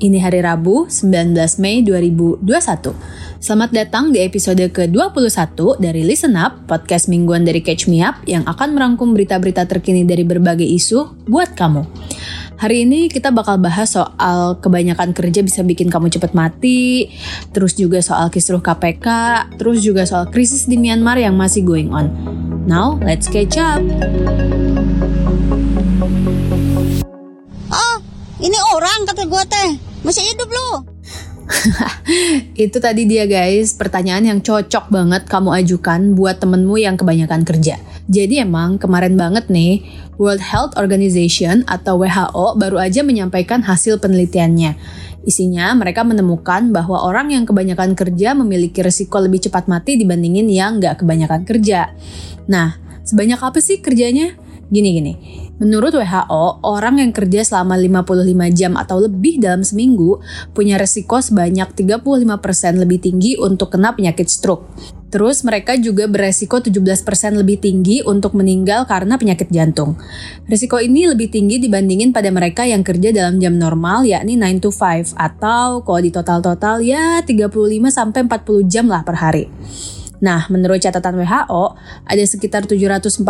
Ini hari Rabu, 19 Mei 2021. Selamat datang di episode ke-21 dari Listen Up, podcast mingguan dari Catch Me Up yang akan merangkum berita-berita terkini dari berbagai isu buat kamu. Hari ini kita bakal bahas soal kebanyakan kerja bisa bikin kamu cepet mati, terus juga soal kisruh KPK, terus juga soal krisis di Myanmar yang masih going on. Now, let's catch up! Oh, ini orang kata gue teh. Masih hidup loh. Itu tadi dia guys, pertanyaan yang cocok banget kamu ajukan buat temenmu yang kebanyakan kerja. Jadi emang kemarin banget nih, World Health Organization atau WHO baru aja menyampaikan hasil penelitiannya. Isinya mereka menemukan bahwa orang yang kebanyakan kerja memiliki resiko lebih cepat mati dibandingin yang nggak kebanyakan kerja. Nah, sebanyak apa sih kerjanya? Gini-gini, menurut WHO, orang yang kerja selama 55 jam atau lebih dalam seminggu punya resiko sebanyak 35% lebih tinggi untuk kena penyakit stroke. Terus mereka juga beresiko 17% lebih tinggi untuk meninggal karena penyakit jantung. Resiko ini lebih tinggi dibandingin pada mereka yang kerja dalam jam normal yakni 9 to 5 atau kalau di total-total ya 35 sampai 40 jam lah per hari. Nah, menurut catatan WHO, ada sekitar 745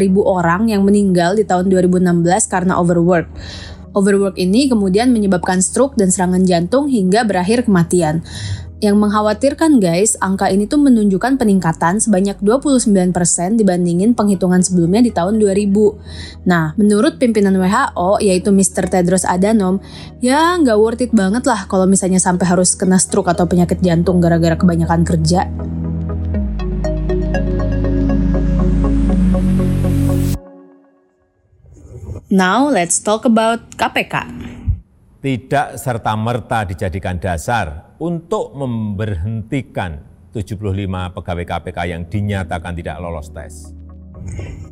ribu orang yang meninggal di tahun 2016 karena overwork. Overwork ini kemudian menyebabkan stroke dan serangan jantung hingga berakhir kematian. Yang mengkhawatirkan guys, angka ini tuh menunjukkan peningkatan sebanyak 29% dibandingin penghitungan sebelumnya di tahun 2000. Nah, menurut pimpinan WHO yaitu Mr. Tedros Adhanom, ya nggak worth it banget lah kalau misalnya sampai harus kena stroke atau penyakit jantung gara-gara kebanyakan kerja. Now let's talk about KPK. Tidak serta-merta dijadikan dasar untuk memberhentikan 75 pegawai KPK yang dinyatakan tidak lolos tes.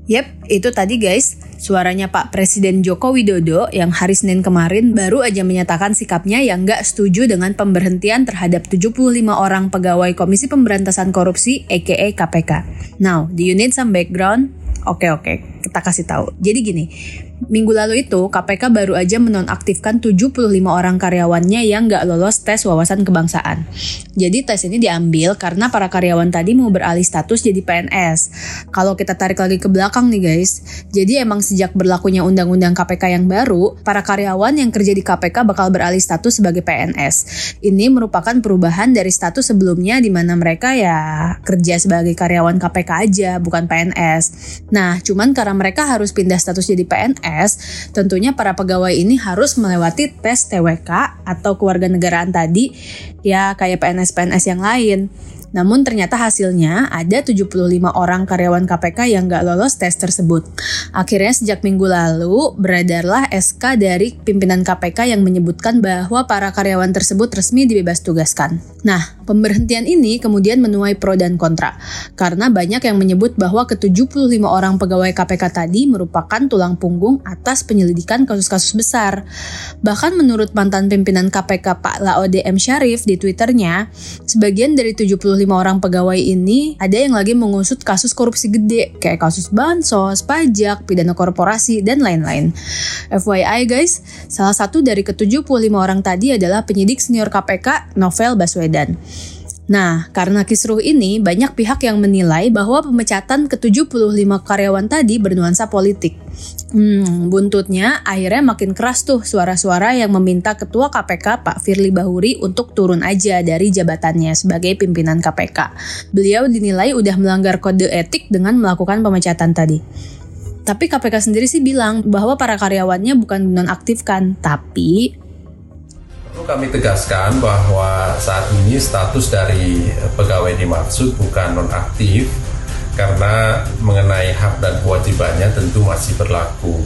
Yep, itu tadi guys, suaranya Pak Presiden Joko Widodo yang hari Senin kemarin baru aja menyatakan sikapnya yang nggak setuju dengan pemberhentian terhadap 75 orang pegawai Komisi Pemberantasan Korupsi aka KPK. Now, do you need some background? Oke oke, kita kasih tahu. Jadi gini, minggu lalu itu KPK baru aja menonaktifkan 75 orang karyawannya yang nggak lolos tes wawasan kebangsaan. Jadi tes ini diambil karena para karyawan tadi mau beralih status jadi PNS. Kalau kita tarik lagi ke belakang nih guys, jadi emang sejak berlakunya undang-undang KPK yang baru, para karyawan yang kerja di KPK bakal beralih status sebagai PNS. Ini merupakan perubahan dari status sebelumnya di mana mereka ya kerja sebagai karyawan KPK aja, bukan PNS. Nah, cuman karena mereka harus pindah status jadi PNS, tentunya para pegawai ini harus melewati tes TWK atau kewarganegaraan tadi, ya kayak PNS-PNS yang lain. Namun ternyata hasilnya ada 75 orang karyawan KPK yang nggak lolos tes tersebut. Akhirnya sejak minggu lalu beredarlah SK dari pimpinan KPK yang menyebutkan bahwa para karyawan tersebut resmi dibebas tugaskan. Nah, pemberhentian ini kemudian menuai pro dan kontra. Karena banyak yang menyebut bahwa ke-75 orang pegawai KPK tadi merupakan tulang punggung atas penyelidikan kasus-kasus besar. Bahkan menurut mantan pimpinan KPK Pak Laode M. Syarif di Twitternya, sebagian dari 75 lima orang pegawai ini ada yang lagi mengusut kasus korupsi gede kayak kasus bansos, pajak, pidana korporasi, dan lain-lain. FYI guys, salah satu dari ke-75 orang tadi adalah penyidik senior KPK Novel Baswedan. Nah, karena kisruh ini, banyak pihak yang menilai bahwa pemecatan ke-75 karyawan tadi bernuansa politik. Hmm, buntutnya akhirnya makin keras tuh suara-suara yang meminta Ketua KPK Pak Firly Bahuri untuk turun aja dari jabatannya sebagai pimpinan KPK. Beliau dinilai udah melanggar kode etik dengan melakukan pemecatan tadi. Tapi KPK sendiri sih bilang bahwa para karyawannya bukan dinonaktifkan, tapi Kami tegaskan bahwa saat ini status dari pegawai dimaksud bukan nonaktif karena mengenai hak dan kewajibannya tentu masih berlaku.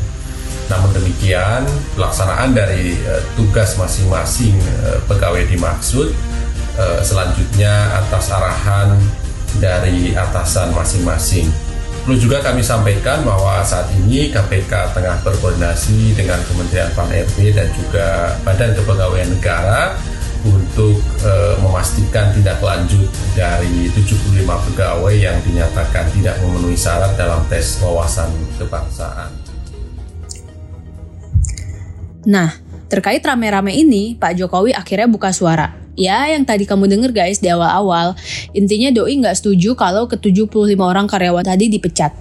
Namun demikian, pelaksanaan dari uh, tugas masing-masing uh, pegawai dimaksud uh, selanjutnya atas arahan dari atasan masing-masing. Perlu juga kami sampaikan bahwa saat ini KPK tengah berkoordinasi dengan Kementerian Pan-RB dan juga Badan Kepegawaian Negara untuk e, memastikan tindak lanjut dari 75 pegawai yang dinyatakan tidak memenuhi syarat dalam tes wawasan kebangsaan. Nah, Terkait rame-rame ini, Pak Jokowi akhirnya buka suara. Ya, yang tadi kamu denger guys di awal-awal, intinya Doi nggak setuju kalau ke-75 orang karyawan tadi dipecat.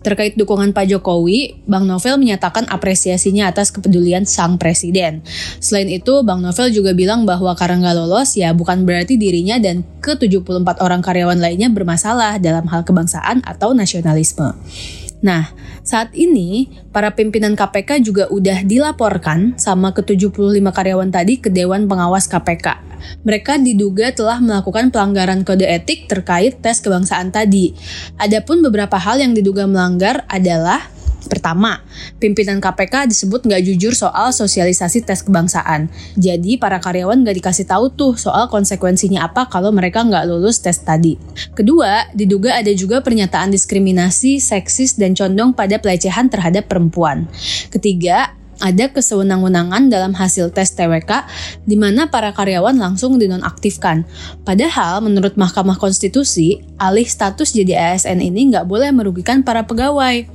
Terkait dukungan Pak Jokowi, Bang Novel menyatakan apresiasinya atas kepedulian sang presiden. Selain itu, Bang Novel juga bilang bahwa karena nggak lolos ya bukan berarti dirinya dan ke-74 orang karyawan lainnya bermasalah dalam hal kebangsaan atau nasionalisme. Nah, saat ini para pimpinan KPK juga udah dilaporkan sama ke-75 karyawan tadi ke Dewan Pengawas KPK. Mereka diduga telah melakukan pelanggaran kode etik terkait tes kebangsaan tadi. Adapun beberapa hal yang diduga melanggar adalah Pertama, pimpinan KPK disebut nggak jujur soal sosialisasi tes kebangsaan. Jadi para karyawan nggak dikasih tahu tuh soal konsekuensinya apa kalau mereka nggak lulus tes tadi. Kedua, diduga ada juga pernyataan diskriminasi, seksis, dan condong pada pelecehan terhadap perempuan. Ketiga, ada kesewenang-wenangan dalam hasil tes TWK di mana para karyawan langsung dinonaktifkan. Padahal menurut Mahkamah Konstitusi, alih status jadi ASN ini nggak boleh merugikan para pegawai.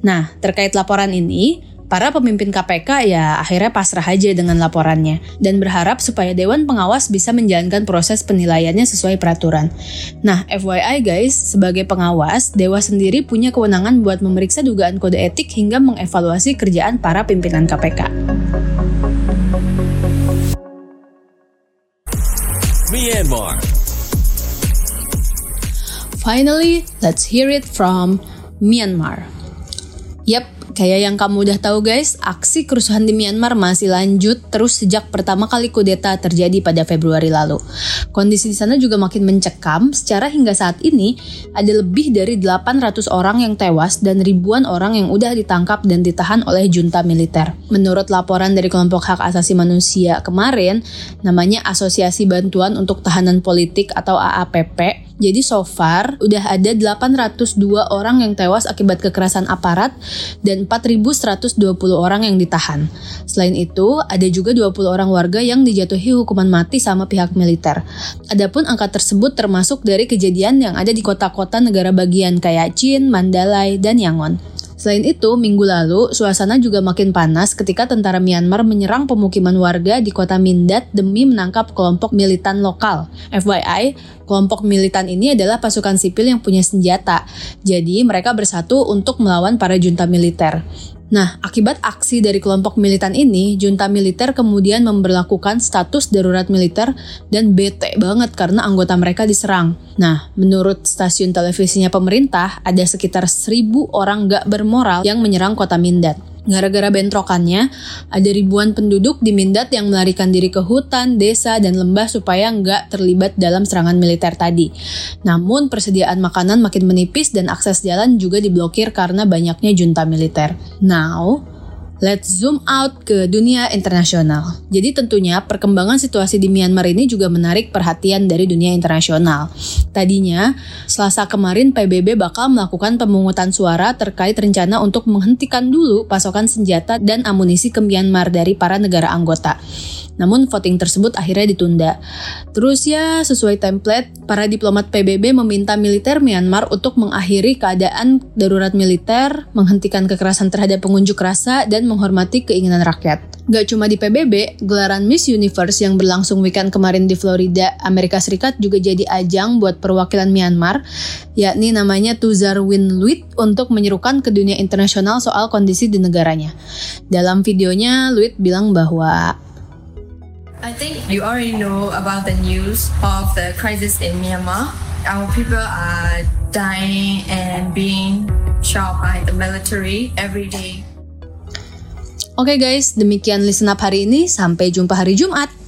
Nah, terkait laporan ini, para pemimpin KPK ya akhirnya pasrah aja dengan laporannya dan berharap supaya Dewan Pengawas bisa menjalankan proses penilaiannya sesuai peraturan. Nah, FYI guys, sebagai pengawas, Dewa sendiri punya kewenangan buat memeriksa dugaan kode etik hingga mengevaluasi kerjaan para pimpinan KPK. Myanmar. Finally, let's hear it from Myanmar. Yap, kayak yang kamu udah tahu guys, aksi kerusuhan di Myanmar masih lanjut terus sejak pertama kali kudeta terjadi pada Februari lalu. Kondisi di sana juga makin mencekam, secara hingga saat ini ada lebih dari 800 orang yang tewas dan ribuan orang yang udah ditangkap dan ditahan oleh junta militer. Menurut laporan dari kelompok hak asasi manusia kemarin, namanya Asosiasi Bantuan untuk Tahanan Politik atau AAPP, jadi so far udah ada 802 orang yang tewas akibat kekerasan aparat dan 4.120 orang yang ditahan. Selain itu, ada juga 20 orang warga yang dijatuhi hukuman mati sama pihak militer. Adapun angka tersebut termasuk dari kejadian yang ada di kota-kota negara bagian kayak Chin, Mandalay, dan Yangon. Selain itu, minggu lalu suasana juga makin panas ketika tentara Myanmar menyerang pemukiman warga di kota Mindat demi menangkap kelompok militan lokal. FYI, kelompok militan ini adalah pasukan sipil yang punya senjata. Jadi, mereka bersatu untuk melawan para junta militer. Nah, akibat aksi dari kelompok militan ini, junta militer kemudian memperlakukan status darurat militer dan bete banget karena anggota mereka diserang. Nah, menurut stasiun televisinya pemerintah, ada sekitar seribu orang gak bermoral yang menyerang kota Mindat. Gara-gara bentrokannya, ada ribuan penduduk di Mindat yang melarikan diri ke hutan, desa, dan lembah supaya nggak terlibat dalam serangan militer tadi. Namun, persediaan makanan makin menipis dan akses jalan juga diblokir karena banyaknya junta militer. Now, Let's zoom out ke dunia internasional. Jadi tentunya perkembangan situasi di Myanmar ini juga menarik perhatian dari dunia internasional. Tadinya, Selasa kemarin PBB bakal melakukan pemungutan suara terkait rencana untuk menghentikan dulu pasokan senjata dan amunisi ke Myanmar dari para negara anggota. Namun voting tersebut akhirnya ditunda. Terus ya, sesuai template, para diplomat PBB meminta militer Myanmar untuk mengakhiri keadaan darurat militer, menghentikan kekerasan terhadap pengunjuk rasa, dan menghormati keinginan rakyat. Gak cuma di PBB, gelaran Miss Universe yang berlangsung weekend kemarin di Florida, Amerika Serikat juga jadi ajang buat perwakilan Myanmar, yakni namanya Tuzar Win Luit untuk menyerukan ke dunia internasional soal kondisi di negaranya. Dalam videonya, Luit bilang bahwa I think you already know about the news of the crisis in Myanmar. Our people are dying and being shot by the military every day. Oke okay guys, demikian listen up hari ini. Sampai jumpa hari Jumat.